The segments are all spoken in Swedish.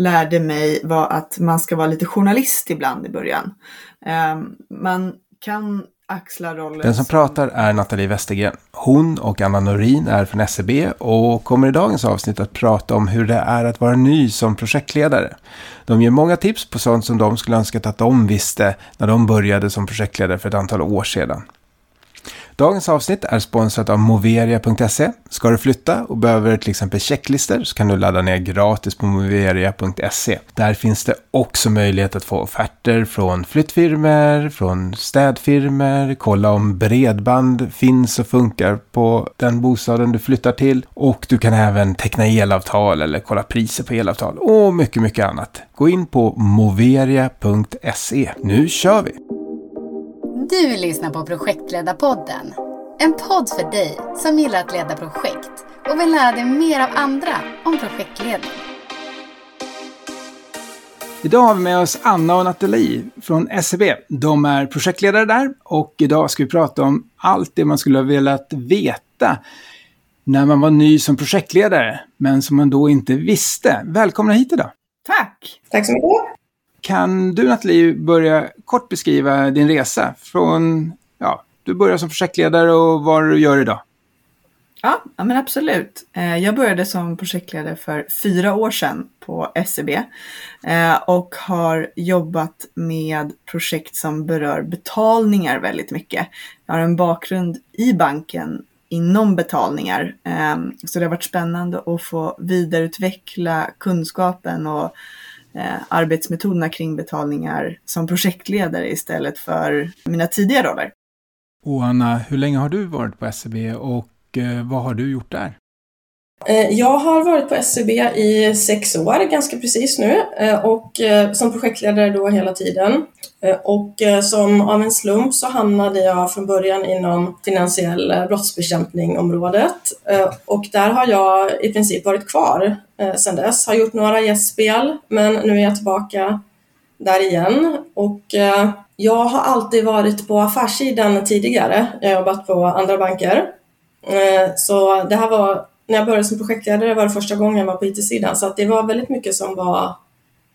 lärde mig var att man ska vara lite journalist ibland i början. Eh, man kan axla rollen Den som pratar är Nathalie Westergren. Hon och Anna Norin är från SCB e och kommer i dagens avsnitt att prata om hur det är att vara ny som projektledare. De ger många tips på sånt som de skulle önskat att de visste när de började som projektledare för ett antal år sedan. Dagens avsnitt är sponsrat av moveria.se. Ska du flytta och behöver till exempel checklister så kan du ladda ner gratis på moveria.se. Där finns det också möjlighet att få offerter från flyttfirmor, från städfirmor, kolla om bredband finns och funkar på den bostaden du flyttar till och du kan även teckna elavtal eller kolla priser på elavtal och mycket, mycket annat. Gå in på moveria.se. Nu kör vi! Du lyssnar på Projektledarpodden. En podd för dig som gillar att leda projekt och vill lära dig mer av andra om projektledning. Idag har vi med oss Anna och Nathalie från SEB. De är projektledare där och idag ska vi prata om allt det man skulle ha velat veta när man var ny som projektledare, men som man då inte visste. Välkomna hit idag! Tack! Tack så mycket! Kan du Nathalie börja kort beskriva din resa från, ja, du börjar som projektledare och vad du gör idag? Ja, ja men absolut. Eh, jag började som projektledare för fyra år sedan på SEB eh, och har jobbat med projekt som berör betalningar väldigt mycket. Jag har en bakgrund i banken inom betalningar, eh, så det har varit spännande att få vidareutveckla kunskapen och Eh, arbetsmetoderna kring betalningar som projektledare istället för mina tidigare roller. Och Anna, hur länge har du varit på SEB och eh, vad har du gjort där? Eh, jag har varit på SCB i sex år, ganska precis nu, eh, och eh, som projektledare då hela tiden. Och som av en slump så hamnade jag från början inom finansiell brottsbekämpning-området. Och där har jag i princip varit kvar sedan dess. Har gjort några gästspel, men nu är jag tillbaka där igen. Och jag har alltid varit på affärssidan tidigare. Jag har jobbat på andra banker. Så det här var när jag började som projektledare var det första gången jag var på IT-sidan så att det var väldigt mycket som var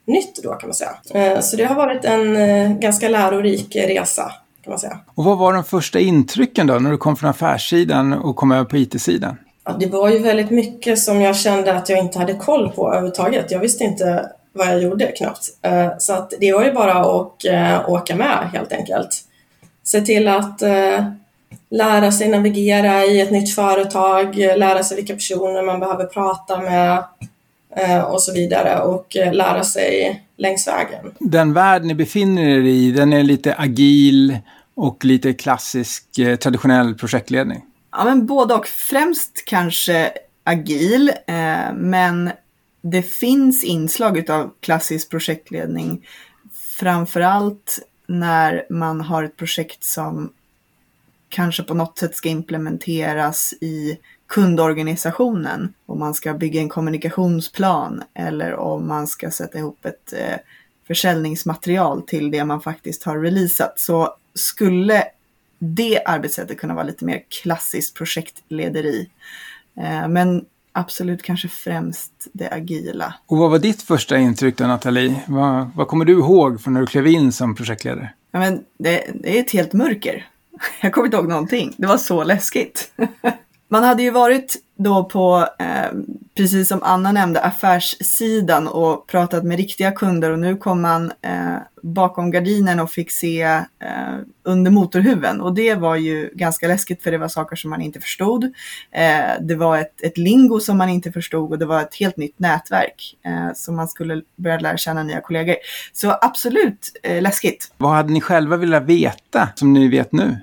nytt då kan man säga. Eh, så det har varit en eh, ganska lärorik resa kan man säga. Och vad var de första intrycken då när du kom från affärssidan och kom över på IT-sidan? Ja, det var ju väldigt mycket som jag kände att jag inte hade koll på överhuvudtaget. Jag visste inte vad jag gjorde knappt. Eh, så att det var ju bara att åka med helt enkelt. Se till att lära sig navigera i ett nytt företag, lära sig vilka personer man behöver prata med eh, och så vidare och eh, lära sig längs vägen. Den värld ni befinner er i, den är lite agil och lite klassisk eh, traditionell projektledning? Ja, men både och. Främst kanske agil, men det finns inslag av klassisk projektledning. Framförallt när man har ett projekt som kanske på något sätt ska implementeras i kundorganisationen. Om man ska bygga en kommunikationsplan eller om man ska sätta ihop ett eh, försäljningsmaterial till det man faktiskt har releasat. Så skulle det arbetssättet kunna vara lite mer klassiskt projektlederi. Eh, men absolut kanske främst det agila. Och vad var ditt första intryck då Nathalie? Vad, vad kommer du ihåg från när du klev in som projektledare? Ja, men det, det är ett helt mörker. Jag kommer inte ihåg någonting. Det var så läskigt. Man hade ju varit då på, eh, precis som Anna nämnde, affärssidan och pratat med riktiga kunder och nu kom man eh, bakom gardinen och fick se eh, under motorhuven och det var ju ganska läskigt för det var saker som man inte förstod. Eh, det var ett, ett, lingo som man inte förstod och det var ett helt nytt nätverk eh, som man skulle börja lära känna nya kollegor. Så absolut eh, läskigt. Vad hade ni själva velat veta som ni vet nu?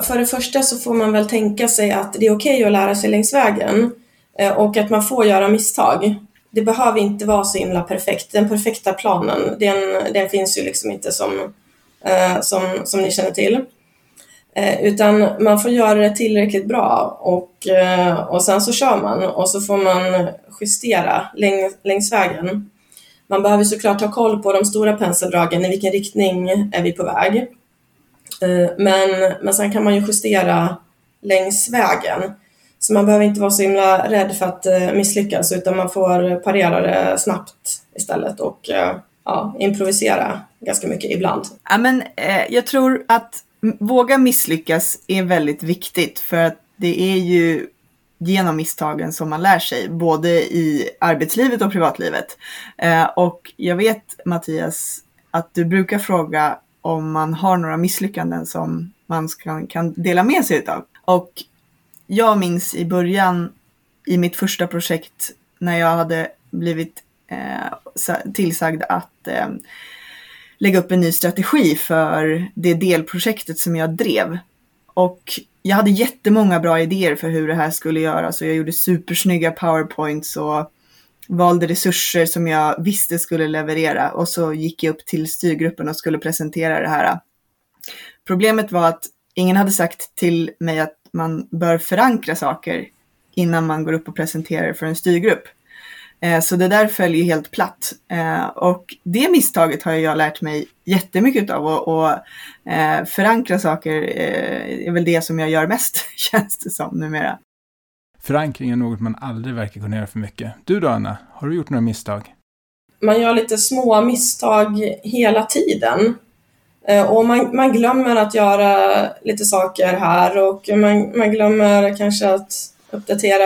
För, för det första så får man väl tänka sig att det är okej okay att lära sig längs vägen eh, och att man får göra misstag. Det behöver inte vara så himla perfekt. Den perfekta planen, den, den finns ju liksom inte som, eh, som, som ni känner till. Eh, utan man får göra det tillräckligt bra och, och sen så kör man och så får man justera längs, längs vägen. Man behöver såklart ha koll på de stora penseldragen, i vilken riktning är vi på väg? Eh, men, men sen kan man ju justera längs vägen. Så man behöver inte vara så himla rädd för att eh, misslyckas utan man får parera det snabbt istället och eh, ja, improvisera ganska mycket ibland. Ja, men, eh, jag tror att våga misslyckas är väldigt viktigt för att det är ju genom misstagen som man lär sig, både i arbetslivet och privatlivet. Eh, och jag vet Mattias att du brukar fråga om man har några misslyckanden som man ska, kan dela med sig av. Och jag minns i början i mitt första projekt när jag hade blivit eh, tillsagd att eh, lägga upp en ny strategi för det delprojektet som jag drev. Och jag hade jättemånga bra idéer för hur det här skulle göras och jag gjorde supersnygga powerpoints och valde resurser som jag visste skulle leverera och så gick jag upp till styrgruppen och skulle presentera det här. Problemet var att ingen hade sagt till mig att man bör förankra saker innan man går upp och presenterar för en styrgrupp. Eh, så det där föll ju helt platt. Eh, och det misstaget har jag lärt mig jättemycket av och, eh, förankra saker är väl det som jag gör mest, känns det som numera. Förankring är något man aldrig verkar kunna göra för mycket. Du då Anna, har du gjort några misstag? Man gör lite små misstag hela tiden. Och man, man glömmer att göra lite saker här och man, man glömmer kanske att uppdatera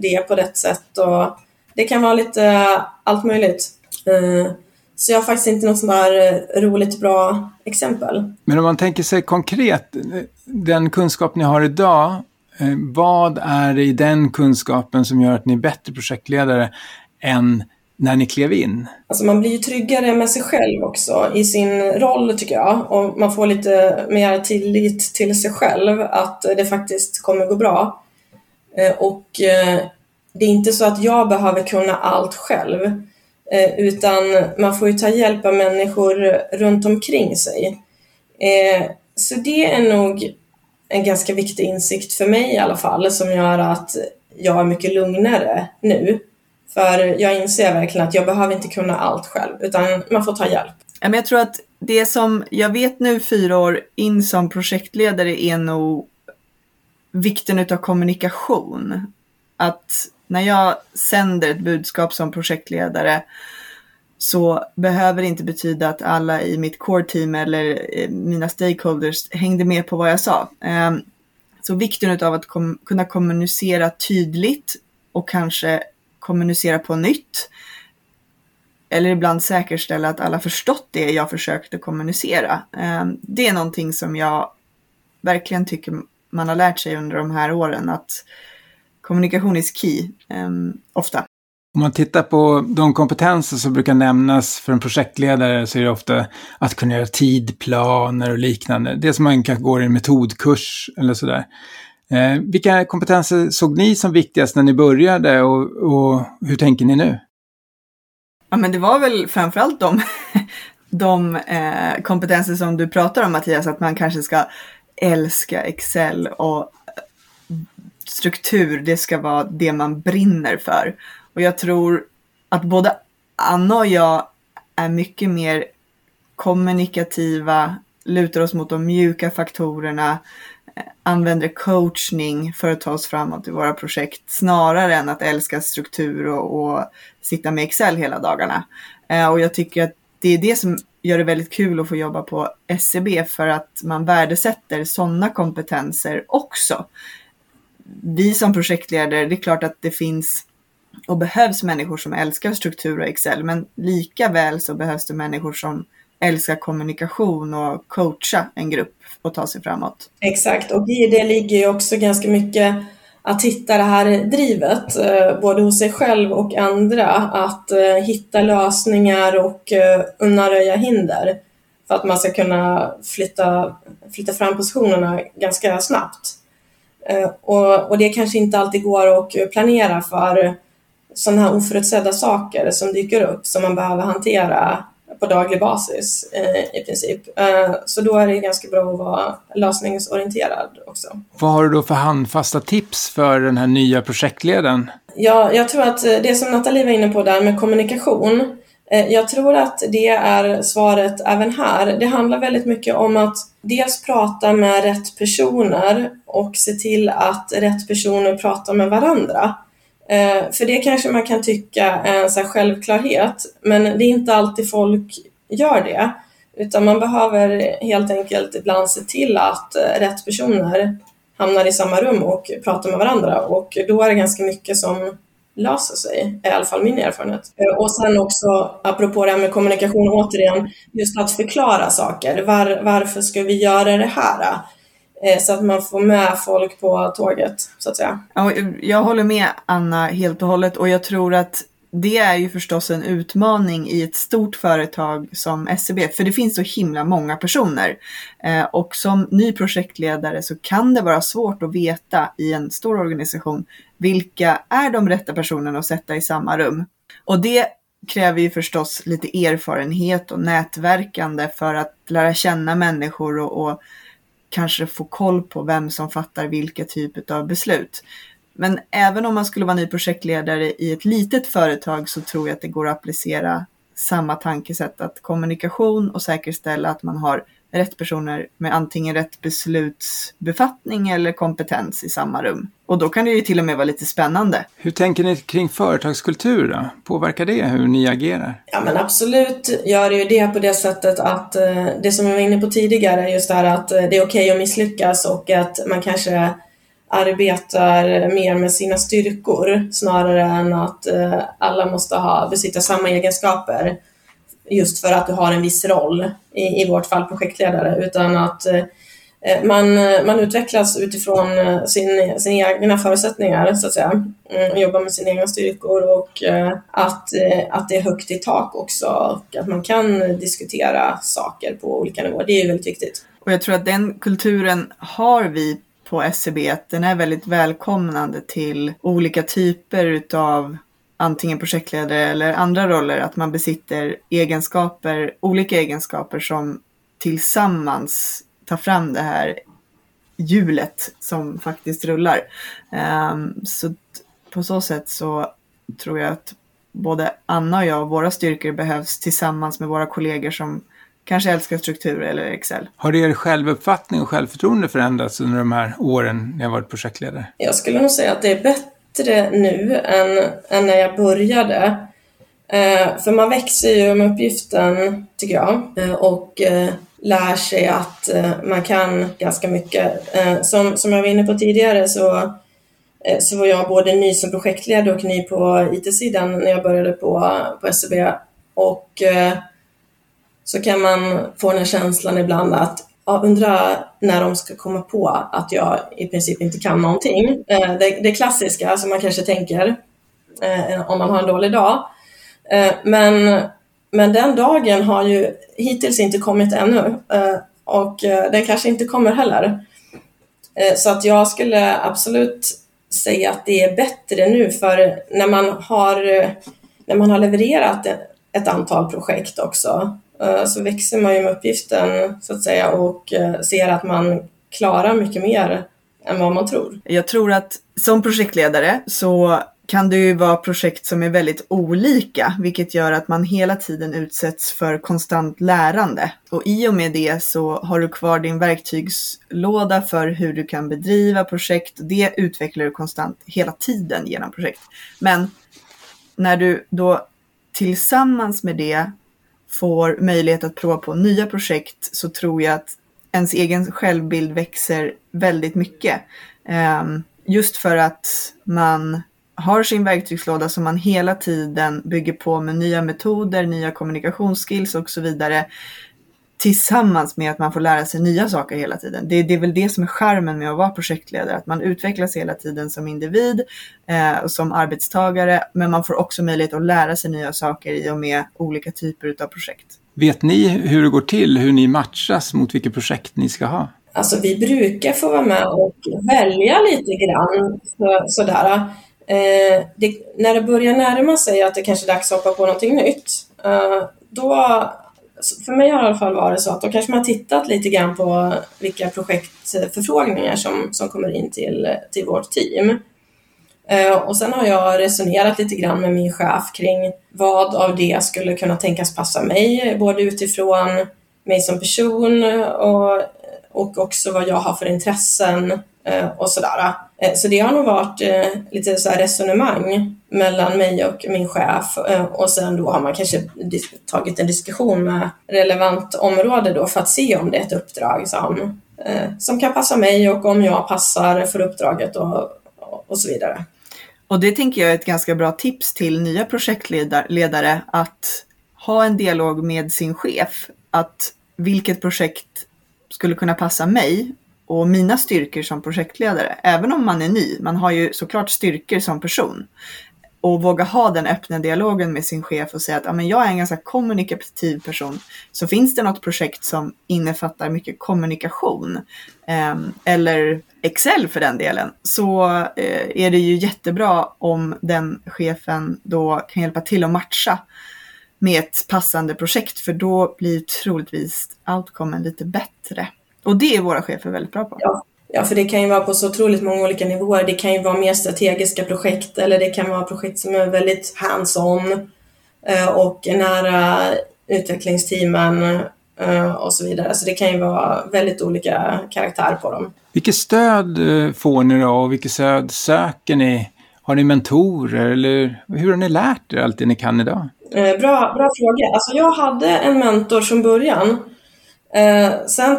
det på rätt sätt. Och det kan vara lite eh, allt möjligt. Eh, så jag har faktiskt inte något som är eh, roligt bra exempel. Men om man tänker sig konkret, den kunskap ni har idag, Eh, vad är det i den kunskapen som gör att ni är bättre projektledare än när ni klev in? Alltså man blir ju tryggare med sig själv också i sin roll tycker jag. Och man får lite mer tillit till sig själv att det faktiskt kommer gå bra. Eh, och eh, det är inte så att jag behöver kunna allt själv, utan man får ju ta hjälp av människor runt omkring sig. Så det är nog en ganska viktig insikt för mig i alla fall, som gör att jag är mycket lugnare nu. För jag inser verkligen att jag behöver inte kunna allt själv, utan man får ta hjälp. Jag tror att det som jag vet nu fyra år in som projektledare är nog vikten av kommunikation. Att när jag sänder ett budskap som projektledare så behöver det inte betyda att alla i mitt core team eller eh, mina stakeholders hängde med på vad jag sa. Ehm, så vikten av att kom kunna kommunicera tydligt och kanske kommunicera på nytt. Eller ibland säkerställa att alla förstått det jag försökte kommunicera. Ehm, det är någonting som jag verkligen tycker man har lärt sig under de här åren. att kommunikation is key, ehm, ofta. Om man tittar på de kompetenser som brukar nämnas för en projektledare så är det ofta att kunna göra tidplaner och liknande. Det som man kanske går i en metodkurs eller sådär. Eh, vilka kompetenser såg ni som viktigast när ni började och, och hur tänker ni nu? Ja, men det var väl framförallt de, de eh, kompetenser som du pratar om Mattias, att man kanske ska älska Excel och struktur, det ska vara det man brinner för. Och jag tror att både Anna och jag är mycket mer kommunikativa, lutar oss mot de mjuka faktorerna, eh, använder coachning för att ta oss framåt i våra projekt snarare än att älska struktur och, och sitta med Excel hela dagarna. Eh, och jag tycker att det är det som gör det väldigt kul att få jobba på SCB för att man värdesätter sådana kompetenser också vi som projektledare, det är klart att det finns och behövs människor som älskar struktur och Excel, men lika väl så behövs det människor som älskar kommunikation och coacha en grupp och ta sig framåt. Exakt, och i det ligger ju också ganska mycket att hitta det här drivet, eh, både hos sig själv och andra, att eh, hitta lösningar och eh, undanröja hinder för att man ska kunna flytta, flytta fram positionerna ganska snabbt. Och, och det kanske inte alltid går att planera för sådana här oförutsedda saker som dyker upp som man behöver hantera på daglig basis eh, i princip. Eh, så då är det ganska bra att vara lösningsorienterad också. Vad har du då för handfasta tips för den här nya projektledaren? Ja, jag tror att det som Nathalie var inne på där med kommunikation, Eh, jag tror att det är svaret även här. Det handlar väldigt mycket om att dels prata med rätt personer och se till att rätt personer pratar med varandra. Eh, för det kanske man kan tycka är en så självklarhet, men det är inte alltid folk gör det. Utan man behöver helt enkelt ibland se till att eh, rätt personer hamnar i samma rum och pratar med varandra och då är det ganska mycket som löser sig, är i alla fall min erfarenhet. Eh, och sen också, apropå det här med kommunikation återigen, just att förklara saker. Var, varför ska vi göra det här? Eh, så att man får med folk på tåget, så att säga. Ja, jag håller med Anna helt och hållet och jag tror att det är ju förstås en utmaning i ett stort företag som SCB, för det finns så himla många personer. Eh, och som ny projektledare så kan det vara svårt att veta i en stor organisation vilka är de rätta personerna att sätta i samma rum. Och det kräver ju förstås lite erfarenhet och nätverkande för att lära känna människor och, och kanske få koll på vem som fattar vilka typer av beslut. Men även om man skulle vara ny projektledare i ett litet företag så tror jag att det går att applicera samma tankesätt att kommunikation och säkerställa att man har rätt personer med antingen rätt beslutsbefattning eller kompetens i samma rum. Och då kan det ju till och med vara lite spännande. Hur tänker ni kring företagskultur då? Påverkar det hur ni agerar? Ja men absolut gör det ju det på det sättet att eh, det som jag var inne på tidigare, just det här att eh, det är okej okay att misslyckas och att man kanske arbetar mer med sina styrkor snarare än att eh, alla måste ha, besitta samma egenskaper just för att du har en viss roll, i, i vårt fall projektledare, utan att eh, eh man, eh, man utvecklas utifrån eh, sin, sina egna förutsättningar, så att säga. Mm, och jobbar med sina egna styrkor och att, att det är högt i tak också och att man kan diskutera saker på olika nivåer. Det är väldigt viktigt. Och jag tror att den kulturen har vi på SCB att den är väldigt välkomnande till olika typer utav antingen projektledare eller andra roller, att man besitter egenskaper, olika egenskaper som tillsammans tar fram det här hjulet som faktiskt rullar. Um, så på så sätt så tror jag att både Anna och jag, våra styrkor behövs tillsammans med våra kollegor som kanske älskar struktur eller Excel. Har er självuppfattning och självförtroende förändrats under de här åren ni har varit projektledare? Jag skulle nog säga att det är bättre nu än, än när jag började. Eh, för man växer ju med uppgiften, tycker jag, eh, och eh, lär sig att eh, man kan ganska mycket. Eh, som, som jag var inne på tidigare så, eh, så var jag både ny som projektledare och ny på IT-sidan när jag började på, på SCB. Och eh, så kan man få den här känslan ibland att ja, undra när de ska komma på att jag i princip inte kan någonting. Eh, det, det klassiska som man kanske tänker eh, om man har en dålig dag. Eh, men, men den dagen har ju hittills inte kommit ännu och den kanske inte kommer heller. Så att jag skulle absolut säga att det är bättre nu för när man har, när man har levererat ett antal projekt också Eh, så växer man ju med uppgiften så att säga och eh, ser att man klarar mycket mer än vad man tror. Jag tror att som projektledare så kan det ju vara projekt som är väldigt olika, vilket gör att man hela tiden utsätts för konstant lärande. Och i och med det så har du kvar din verktygslåda för hur du kan bedriva projekt. Det utvecklar du konstant hela tiden genom projekt. Men när du då tillsammans med det får möjlighet att prova på nya projekt så tror jag att ens egen självbild växer väldigt mycket. Ehm, just för att man har sin verktygslåda som man hela tiden bygger på med nya metoder, nya kommunikationsskills och så vidare tillsammans med att man får lära sig nya saker hela tiden. Det, det är väl det som är charmen med att vara projektledare, att man utvecklas hela tiden som individ eh, och som arbetstagare, men man får också möjlighet att lära sig nya saker i och med olika typer av projekt. Vet ni hur det går till, hur ni matchas mot vilket projekt ni ska ha? Alltså vi brukar få vara med och välja lite grann så, sådär. Eh, det, när det börjar närma sig att det kanske är dags att hoppa på någonting nytt, eh, då Alltså, för mig har det i alla fall varit så att då kanske man tittat lite grann på vilka projektförfrågningar som, som kommer in till, till vårt team. Eh, och sen har jag resonerat lite grann med min chef kring vad av det skulle kunna tänkas passa mig, både utifrån mig som person och, och också vad jag har för intressen eh, och sådär. Eh, så det har nog varit eh, lite så resonemang mellan mig och min chef eh, och sen då har man kanske tagit en diskussion med relevant område då för att se om det är ett uppdrag som, som kan passa mig och om jag passar för uppdraget och, och så vidare. Och det tänker jag är ett ganska bra tips till nya projektledare att ha en dialog med sin chef. Att vilket projekt skulle kunna passa mig och mina styrkor som projektledare. Även om man är ny, man har ju såklart styrkor som person. Och våga ha den öppna dialogen med sin chef och säga att ja, men jag är en ganska kommunikativ person. Så finns det något projekt som innefattar mycket kommunikation eh, eller Excel för den delen så eh, är det ju jättebra om den chefen då kan hjälpa till att matcha med ett passande projekt för då blir troligtvis outcomen lite bättre. Och det är våra chefer väldigt bra på. Ja. Ja, för det kan ju vara på så otroligt många olika nivåer. Det kan ju vara mer strategiska projekt eller det kan vara projekt som är väldigt hands-on eh, och nära utvecklingsteamen eh, och så vidare. Så det kan ju vara väldigt olika karaktär på dem. Vilket stöd eh, får ni då och vilket stöd söker ni? Har ni mentorer eller hur har ni lärt er allt det ni kan idag? Bra, bra fråga. Alltså jag hade en mentor från början. Sen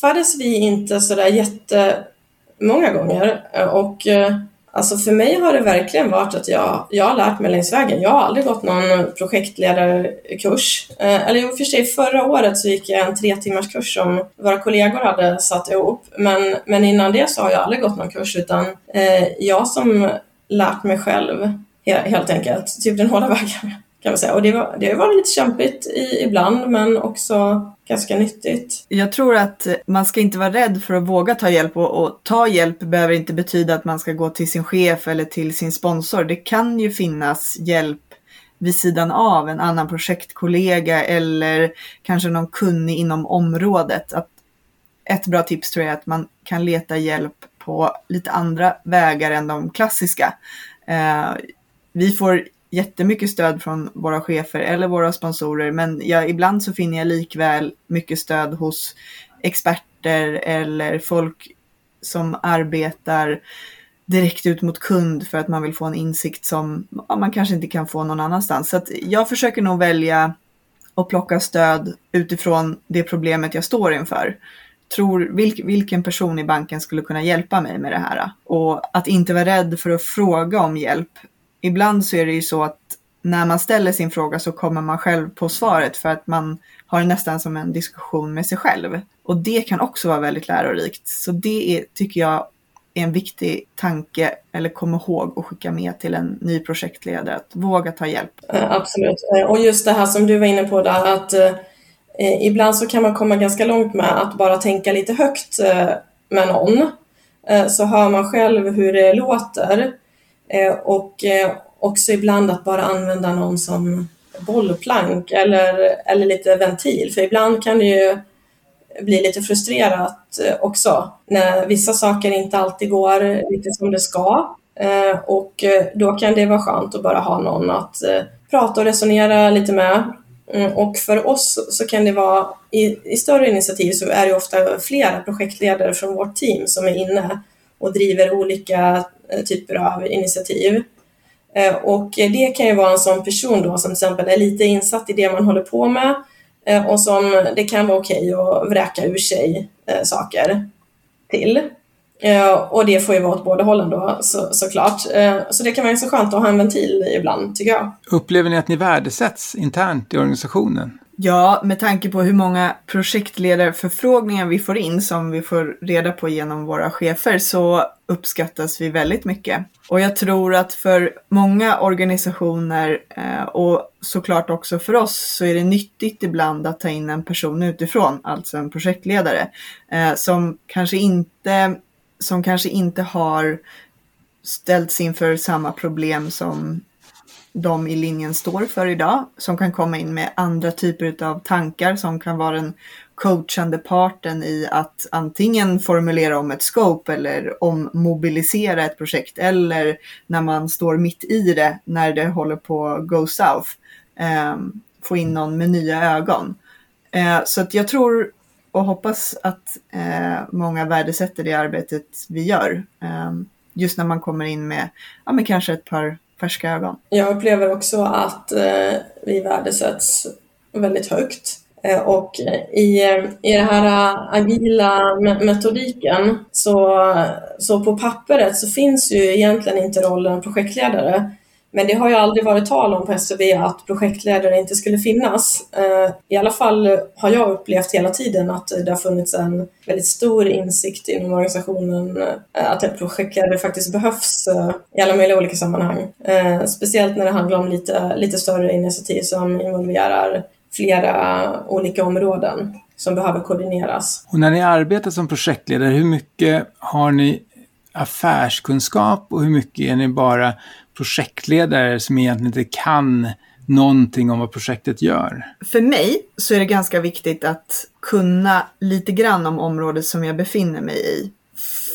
träffades vi inte sådär jättemånga gånger och eh, Alltså för mig har det verkligen varit att jag, jag har lärt mig längs vägen. Jag har aldrig gått någon projektledarkurs. Eh, eller i och för sig förra året så gick jag en tre timmars kurs som våra kollegor hade satt ihop. Men, men innan det så har jag aldrig gått någon kurs utan eh, jag som lärt mig själv helt enkelt, typ den hårda vägen kan man säga. Och det, var, det har varit lite kämpigt i, ibland men också ganska nyttigt. Jag tror att man ska inte vara rädd för att våga ta hjälp och, och, ta hjälp behöver inte betyda att man ska gå till sin chef eller till sin sponsor. Det kan ju finnas hjälp vid sidan av en annan projektkollega eller kanske någon kunnig inom området. Att ett bra tips tror jag är att man kan leta hjälp på lite andra vägar än de klassiska. Eh, vi får jättemycket stöd från våra chefer eller våra sponsorer men jag, ibland så finner jag likväl mycket stöd hos experter eller folk som arbetar direkt ut mot kund för att man vill få en insikt som ja, man kanske inte kan få någon annanstans. Så jag försöker nog välja och plocka stöd utifrån det problemet jag står inför. Tror vilk, vilken person i banken skulle kunna hjälpa mig med det här? Och att inte vara rädd för att fråga om hjälp ibland så är det ju så att när man ställer sin fråga så kommer man själv på svaret för att man har nästan som en diskussion med sig själv. Och det kan också vara väldigt lärorikt. Så det är, tycker jag är en viktig tanke eller kom ihåg och skicka med till en ny projektledare att våga ta hjälp. Eh, absolut. Eh, och just det här som du var inne på där att eh, eh, ibland så kan man komma ganska långt med att bara tänka lite högt eh, med någon. Eh, så hör man själv hur det låter Eh, Eh, och eh, också ibland att bara använda någon som bollplank eller, eller lite ventil. För ibland kan det ju bli lite frustrerat eh, också när vissa saker inte alltid går lite som det ska. Och då kan det vara skönt att bara ha någon att prata och resonera lite med. Mm, och för oss så kan det vara, i, i större initiativ så är det ofta flera projektledare från vårt team som är inne och driver olika Eh, typer av initiativ. Eh, och det kan ju vara en sån person då som till exempel är lite insatt i det man håller på med eh, och som det kan vara okej att vräka ur sig saker till. Och det får ju vara åt båda hållen då så, såklart. Så det kan vara så skönt att ha en ventil ibland tycker jag. Upplever ni att ni värdesätts internt i organisationen? Ja, med tanke på hur många projektledarförfrågningar vi får in som vi får reda på genom våra chefer så uppskattas vi väldigt mycket. Och jag tror att för många organisationer eh, och såklart också för oss så är det nyttigt ibland att ta in en person utifrån, alltså en projektledare, eh, som kanske inte, som kanske inte har ställts inför samma problem som de i linjen står för idag, som kan komma in med andra typer av tankar som kan vara den coachande parten i att antingen formulera om ett scope eller ommobilisera ett projekt eller när man står mitt i det när det håller på att go south. Eh, få in någon med nya ögon. Eh, så att jag tror och hoppas att eh, många värdesätter det arbetet vi gör. Eh, just när man kommer in med, ja men kanske ett par färska ögon. Jag upplever också att eh, vi värdesätts väldigt högt. Eh, och i, eh, i den här eh, agila metodiken så, så på pappret så finns ju egentligen inte rollen projektledare men det har ju aldrig varit tal om på SCB att projektledare inte skulle finnas. Eh, I alla fall har jag upplevt hela tiden att det har funnits en väldigt stor insikt inom organisationen eh, att en projektledare faktiskt behövs eh, i alla möjliga olika sammanhang. Speciellt när det handlar om lite, lite större initiativ som involverar flera olika områden som behöver koordineras. Och när ni arbetar som projektledare, hur mycket har ni affärskunskap och hur mycket är ni bara projektledare som egentligen inte kan någonting om vad projektet gör? För mig så är det ganska viktigt att kunna lite grann om området som jag befinner mig i.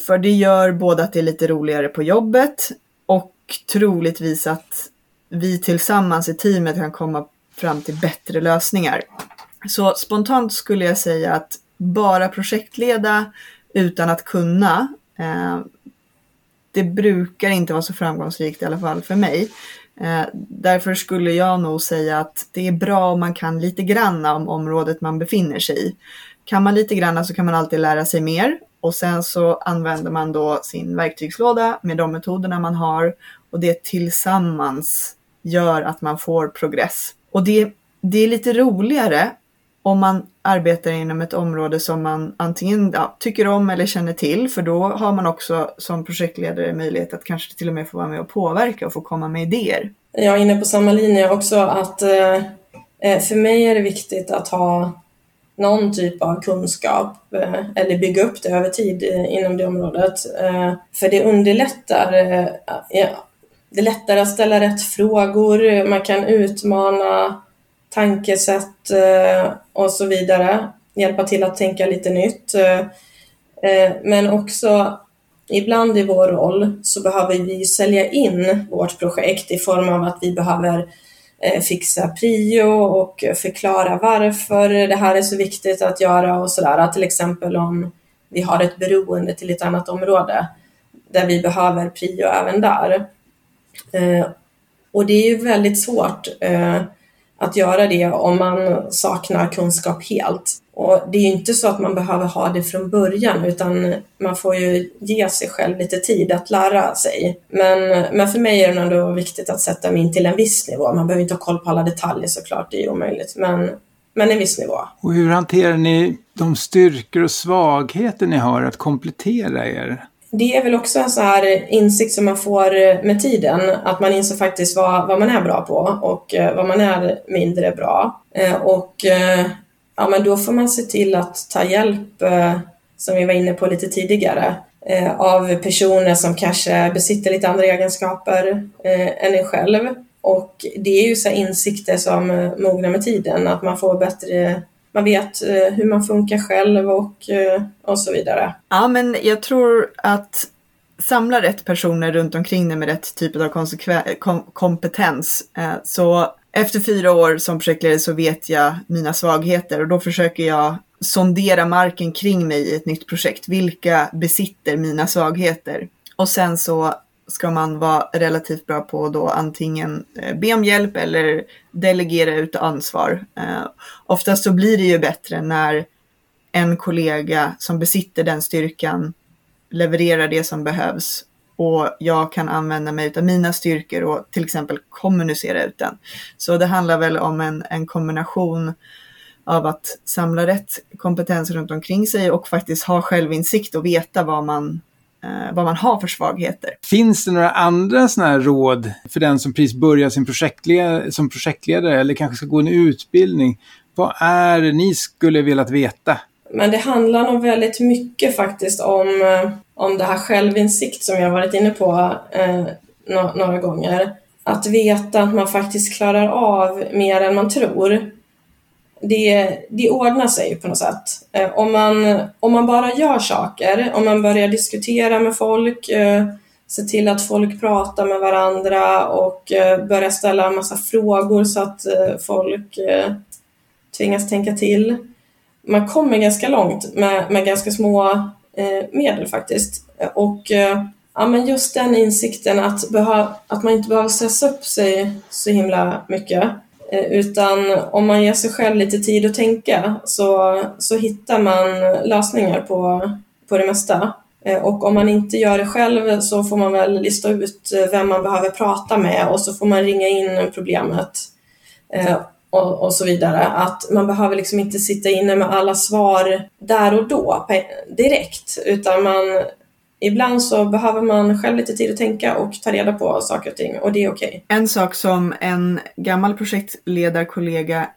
För det gör både att det är lite roligare på jobbet och troligtvis att vi tillsammans i teamet kan komma fram till bättre lösningar. Så spontant skulle jag säga att bara projektleda utan att kunna eh, det brukar inte vara så framgångsrikt i alla fall för mig. Eh, därför skulle jag nog säga att det är bra om man kan lite grann om området man befinner sig i. Kan man lite grann så kan man alltid lära sig mer och sen så använder man då sin verktygslåda med de metoderna man har och det tillsammans gör att man får progress. Och det, det är lite roligare om man arbetar inom ett område som man antingen ja, tycker om eller känner till, för då har man också som projektledare möjlighet att kanske till och med få vara med och påverka och få komma med idéer. Jag är inne på samma linje också, att eh, eh för mig är det viktigt att ha någon typ av kunskap eh, eller bygga upp det över tid eh, inom det området. För det underlättar. Det är lättare att ställa rätt frågor, man kan utmana tankesätt eh, och så vidare. Hjälpa till att tänka lite nytt. Eh, eh, men också ibland i vår roll så behöver vi sälja in vårt projekt i form av att vi behöver eh, fixa prio och förklara varför det här är så viktigt att göra och sådär. Till exempel om vi har ett beroende till ett annat område där vi behöver prio även där. Eh, och det är ju väldigt svårt att göra det om man saknar kunskap helt. Och det är ju inte så att man behöver ha det från början utan man får ju ge sig själv lite tid att lära sig. Men, men för mig är det ändå viktigt att sätta mig in till en viss nivå. Man behöver inte ha koll på alla detaljer såklart, det är ju omöjligt. Men, men en viss nivå. Och hur hanterar ni de styrkor och svagheter ni har att komplettera er? Det är väl också en sån här insikt som man får med tiden, att man inser faktiskt vad, vad man är bra på och eh, vad man är mindre bra. Eh, och eh, ja, men då får man se till att ta hjälp, som vi var inne på lite tidigare, av personer som kanske besitter lite andra egenskaper än en själv. Och det är ju så insikter som mognar med tiden, att man får bättre man vet eh, hur man funkar själv och, eh, och så vidare. Ja, men jag tror att samla rätt personer runt omkring dig med rätt typ av kom kompetens. Eh, så efter fyra år som projektledare så vet jag mina svagheter och då försöker jag sondera marken kring mig i ett nytt projekt. Vilka besitter mina svagheter? Och sen så ska man vara relativt bra på då antingen eh, be om hjälp eller delegera ut ansvar. Eh, oftast så blir det ju bättre när en kollega som besitter den styrkan levererar det som behövs och jag kan använda mig av mina styrkor och till exempel kommunicera ut den. Så det handlar väl om en, en kombination av att samla rätt kompetens runt omkring sig och faktiskt ha självinsikt och veta vad man vad man har för svagheter. Finns det några andra sådana här råd för den som precis börjar sin projektled som projektledare eller kanske ska gå en utbildning? Vad är det ni skulle velat veta? Men det handlar nog väldigt mycket faktiskt om, eh, om det här självinsikt som jag varit inne på eh, några gånger. att veta att man faktiskt klarar av mer än man tror, det, det ordnar sig på något sätt. Eh, om, man, om man bara gör saker, om man börjar diskutera med folk, eh, se till att folk pratar med varandra och eh, börjar ställa en massa frågor så att eh, folk eh, tvingas tänka till. Man kommer ganska långt med, med ganska små eh, medel faktiskt. Eh, och eh, ja, men just den insikten att, att man inte behöver stressa upp sig så himla mycket. Eh, utan om man ger sig själv lite tid att tänka så, så hittar man lösningar på, på det mesta. Eh, och om man inte gör det själv så får man väl lista ut vem man behöver prata med och så får man ringa in problemet eh, och, och så vidare. Att man behöver liksom inte sitta inne med alla svar där och då direkt utan man ibland så behöver man själv lite tid att tänka och ta reda på saker och ting och det är okej. Okay. En sak som en gammal projektledarkollega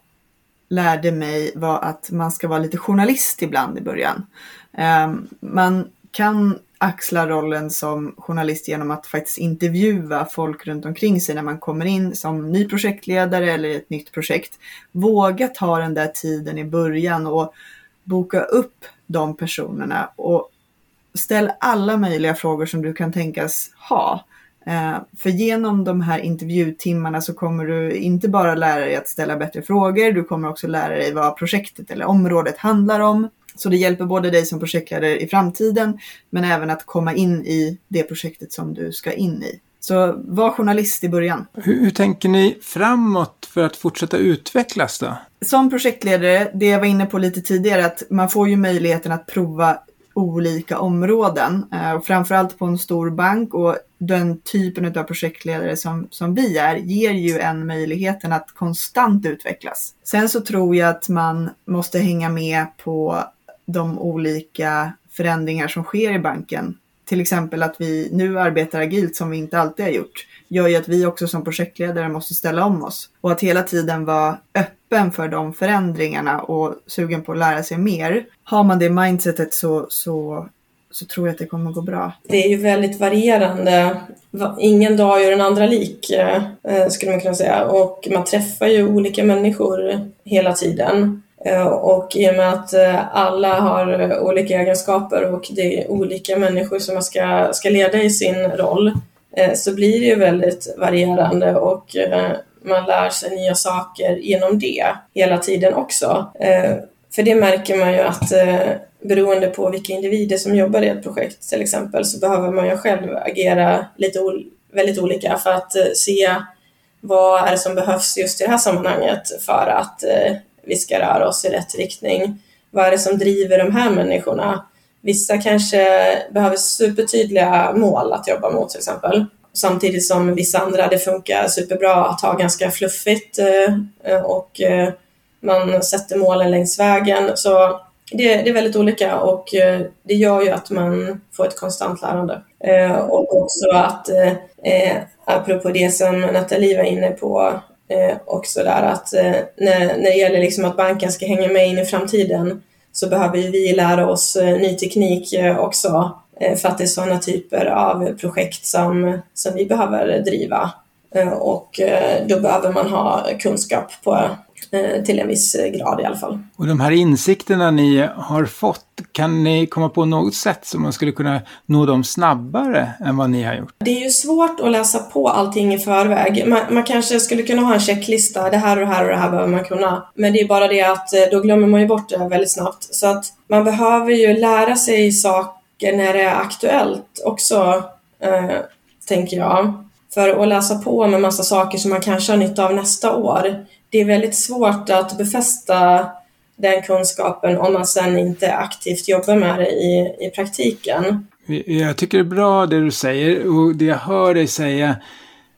lärde mig var att man ska vara lite journalist ibland i början. Ehm, man kan axla rollen som journalist genom att faktiskt intervjua folk runt omkring sig när man kommer in som ny projektledare eller ett nytt projekt. Våga ta den där tiden i början och boka upp de personerna och ställ alla möjliga frågor som du kan tänkas ha. Eh, för genom de här intervjutimmarna så kommer du inte bara lära dig att ställa bättre frågor, du kommer också lära dig vad projektet eller området handlar om. Så det hjälper både dig som projektledare i framtiden men även att komma in i det projektet som du ska in i. Så var journalist i början. Hur, hur, tänker ni framåt för att fortsätta utvecklas då? Som projektledare, det jag var inne på lite tidigare, att man får ju möjligheten att prova olika områden. Eh, och framförallt på en stor bank och den typen av projektledare som, som vi är ger ju en möjligheten att konstant utvecklas. Sen så tror jag att man måste hänga med på de olika förändringar som sker i banken. Till exempel att vi nu arbetar agilt som vi inte alltid har gjort gör ju att vi också som projektledare måste ställa om oss. Och att hela tiden vara öppen för de förändringarna och sugen på att lära sig mer. Har man det mindsetet så, så, så tror jag att det kommer att gå bra. Det är ju väldigt varierande. Ingen dag gör den andra lik, eh, eh, skulle man kunna säga. Och man träffar ju olika människor hela tiden. Eh, och i och med att alla har olika egenskaper och det är olika människor som man ska, ska leda i sin roll så blir det ju väldigt varierande och man lär sig nya saker genom det hela tiden också. Eh, för det märker man ju att eh, beroende på vilka individer som jobbar i ett projekt till exempel så behöver man ju själv agera lite väldigt olika för att eh, se vad är det som behövs just i det här sammanhanget för att eh, vi ska röra oss i rätt riktning. Vad är det som driver de här människorna? Vissa kanske behöver supertydliga mål att jobba mot till exempel. Samtidigt som vissa andra, det funkar superbra att ha ganska fluffigt eh, eh, och eh, man sätter målen längs vägen. Så det, det, är väldigt olika och det gör ju att man får ett konstant lärande. Och också att, apropå det som Nathalie var inne på, också där att när, när det gäller liksom att banken ska hänga med in i framtiden så behöver vi lära oss ny teknik också för att det är sådana typer av projekt som, som vi behöver driva. Och då behöver man ha kunskap på Eh, till en viss eh, grad i alla fall. Och de här insikterna ni har fått, kan ni komma på något sätt som man skulle kunna nå dem snabbare än vad ni har gjort? Det är ju svårt att läsa på allting i förväg. Man, man kanske skulle kunna ha en checklista, det här och det här och det här behöver man kunna. Men det är bara det att eh, då glömmer man ju bort det väldigt snabbt. Så att man behöver ju lära sig saker när det är aktuellt också, eh, tänker jag. För att läsa på med massa saker som man kanske har nytta av nästa år det är väldigt svårt att befästa den kunskapen om man sen inte aktivt jobbar med det i, i praktiken. Jag tycker det är bra det du säger och det jag hör dig säga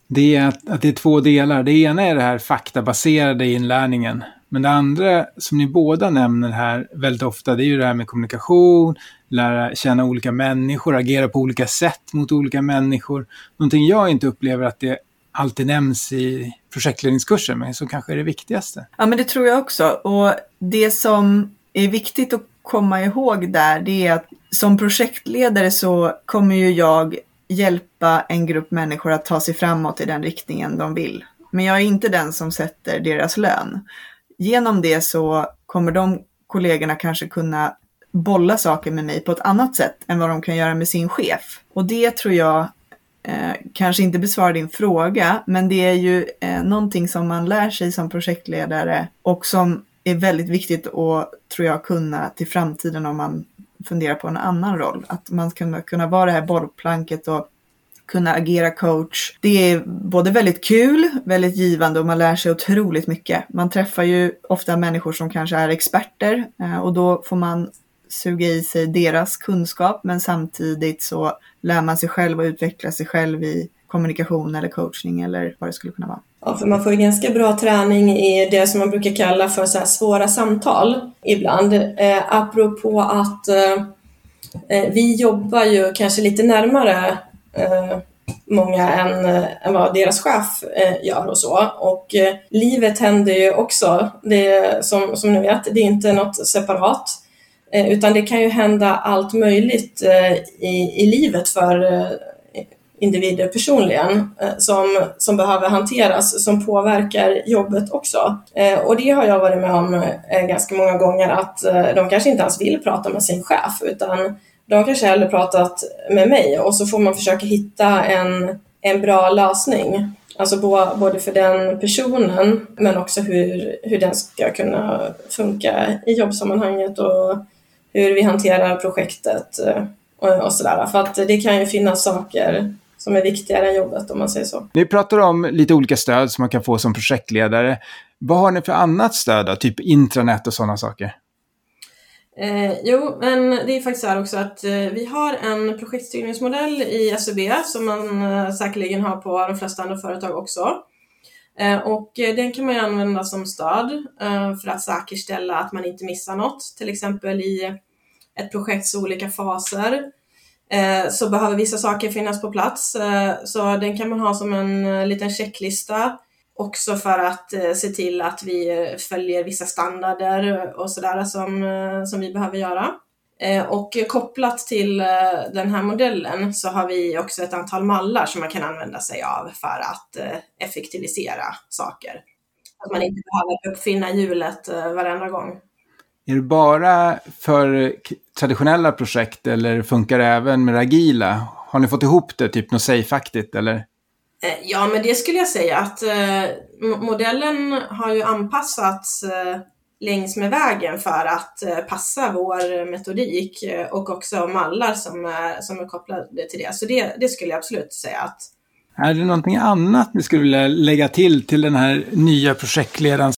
det är att, att det är två delar. Det ena är det här faktabaserade inlärningen. Men det andra som ni båda nämner här väldigt ofta det är ju det här med kommunikation, lära känna olika människor, agera på olika sätt mot olika människor. Någonting jag inte upplever att det alltid nämns i projektledningskursen, men som kanske är det viktigaste. Ja, men det tror jag också. Och det som är viktigt att komma ihåg där, det är att som projektledare så kommer ju jag hjälpa en grupp människor att ta sig framåt i den riktningen de vill. Men jag är inte den som sätter deras lön. Genom det så kommer de kollegorna kanske kunna bolla saker med mig på ett annat sätt än vad de kan göra med sin chef. Och det tror jag eh, kanske inte besvarar din fråga, men det är ju eh, någonting som man lär sig som projektledare och som är väldigt viktigt att, tror jag, kunna till framtiden om man funderar på en annan roll. Att man ska kunna vara det här bollplanket och kunna agera coach. Det är både väldigt kul, väldigt givande och man lär sig otroligt mycket. Man träffar ju ofta människor som kanske är experter eh, och då får man suga i sig deras kunskap men samtidigt så lär man sig själv och utvecklar sig själv i kommunikation eller coachning eller vad det skulle kunna vara. Ja, för man får ju ganska bra träning i det som man brukar kalla för så svåra samtal ibland. Eh, apropå att eh, eh, vi jobbar ju kanske lite närmare eh, många än, eh, än vad deras chef eh, gör och så. Och eh, livet händer ju också. Det, som, som ni vet, det är inte något separat. Eh, utan det kan ju hända allt möjligt eh, i, i livet för eh, individer personligen som, som behöver hanteras, som påverkar jobbet också. Och det har jag varit med om ganska många gånger att de kanske inte ens vill prata med sin chef utan de kanske hellre pratat med mig och så får man försöka hitta en, en bra lösning. Alltså både för den personen men också hur, hur den ska kunna funka i jobbsammanhanget och hur vi hanterar projektet eh, och, och sådär. För att det kan ju finnas saker som är viktigare än jobbet om man säger så. Ni pratar om lite olika stöd som man kan få som projektledare. Vad har ni för annat stöd då? Typ intranät och sådana saker? Eh, jo, men det är faktiskt så här också att eh, vi har en projektstyrningsmodell i SEB som man eh, säkerligen har på de flesta andra företag också. Eh, och eh, den kan man ju använda som stöd eh, för att säkerställa att man inte missar något. Till exempel i ett projekts olika faser så behöver vissa saker finnas på plats. Så den kan man ha som en liten checklista också för att se till att vi följer vissa standarder och sådär som, som vi behöver göra. Eh, och kopplat till eh, den här modellen så har vi också ett antal mallar som man kan använda sig av för att eh, effektivisera saker. Att man inte behöver uppfinna hjulet varenda gång. Är det bara för traditionella projekt eller funkar det även med agila? Har ni fått ihop det, typ något safe-aktigt eller? Ja, men det skulle jag säga att modellen har ju anpassats längs med vägen för att eh, passa vår metodik eh, och också mallar som är, som är kopplade till det. Så det, det skulle jag absolut säga att är det någonting annat ni skulle vilja lägga till till den här nya projektledaren?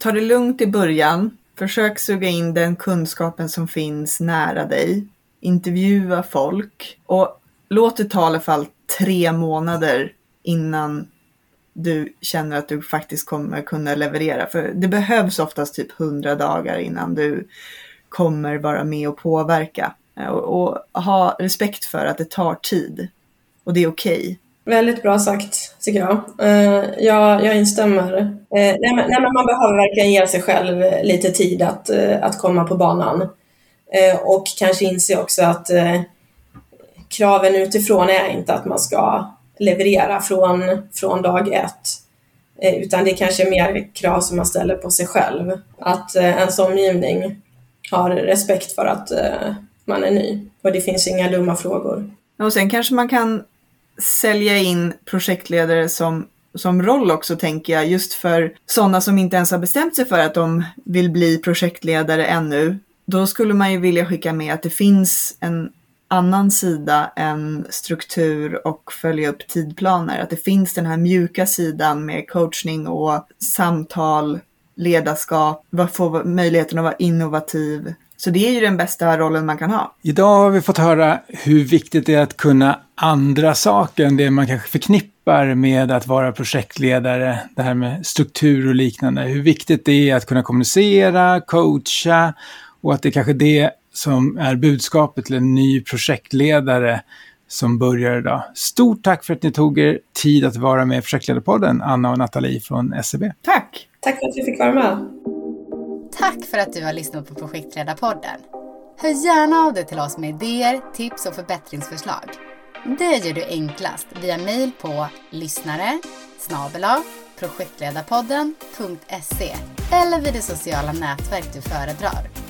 Ta det lugnt i början. Försök suga in den kunskapen som finns nära dig. Intervjua folk och låt det ta i alla fall tre månader innan du känner att du faktiskt kommer kunna leverera. För det behövs oftast typ 100 dagar innan du kommer vara med och påverka. Eh, och, och ha respekt för att det tar tid. Och det är okej. Okay. Väldigt bra sagt, tycker jag. Uh, jag, jag instämmer. Uh, nej, men, nej, men man behöver verkligen ge sig själv lite tid att, uh, att komma på banan. och kanske inse också att kraven utifrån är inte att man ska leverera från, från dag ett. Eh, utan det är kanske mer krav som man ställer på sig själv. Att eh, ens omgivning har respekt för att eh, man är ny och det finns inga dumma frågor. Och sen kanske man kan sälja in projektledare som, som roll också tänker jag, just för sådana som inte ens har bestämt sig för att de vill bli projektledare ännu. Då skulle man ju vilja skicka med att det finns en annan sida än struktur och följa upp tidplaner. Att det finns den här mjuka sidan med coachning och samtal, ledarskap, få möjligheten att vara innovativ. Så det är ju den bästa rollen man kan ha. Idag har vi fått höra hur viktigt det är att kunna andra saker än det man kanske förknippar med att vara projektledare. Det här med struktur och liknande. Hur viktigt det är att kunna kommunicera, coacha och att det kanske är det som är budskapet till en ny projektledare som börjar idag. Stort tack för att ni tog er tid att vara med i Projektledarpodden, Anna och Nathalie från SEB. Tack! Tack för att vi fick vara med. Tack för att du har lyssnat på Projektledarpodden. Hör gärna av dig till oss med idéer, tips och förbättringsförslag. Det gör du enklast via mejl på lyssnare projektledarpodden.se eller vid det sociala nätverk du föredrar.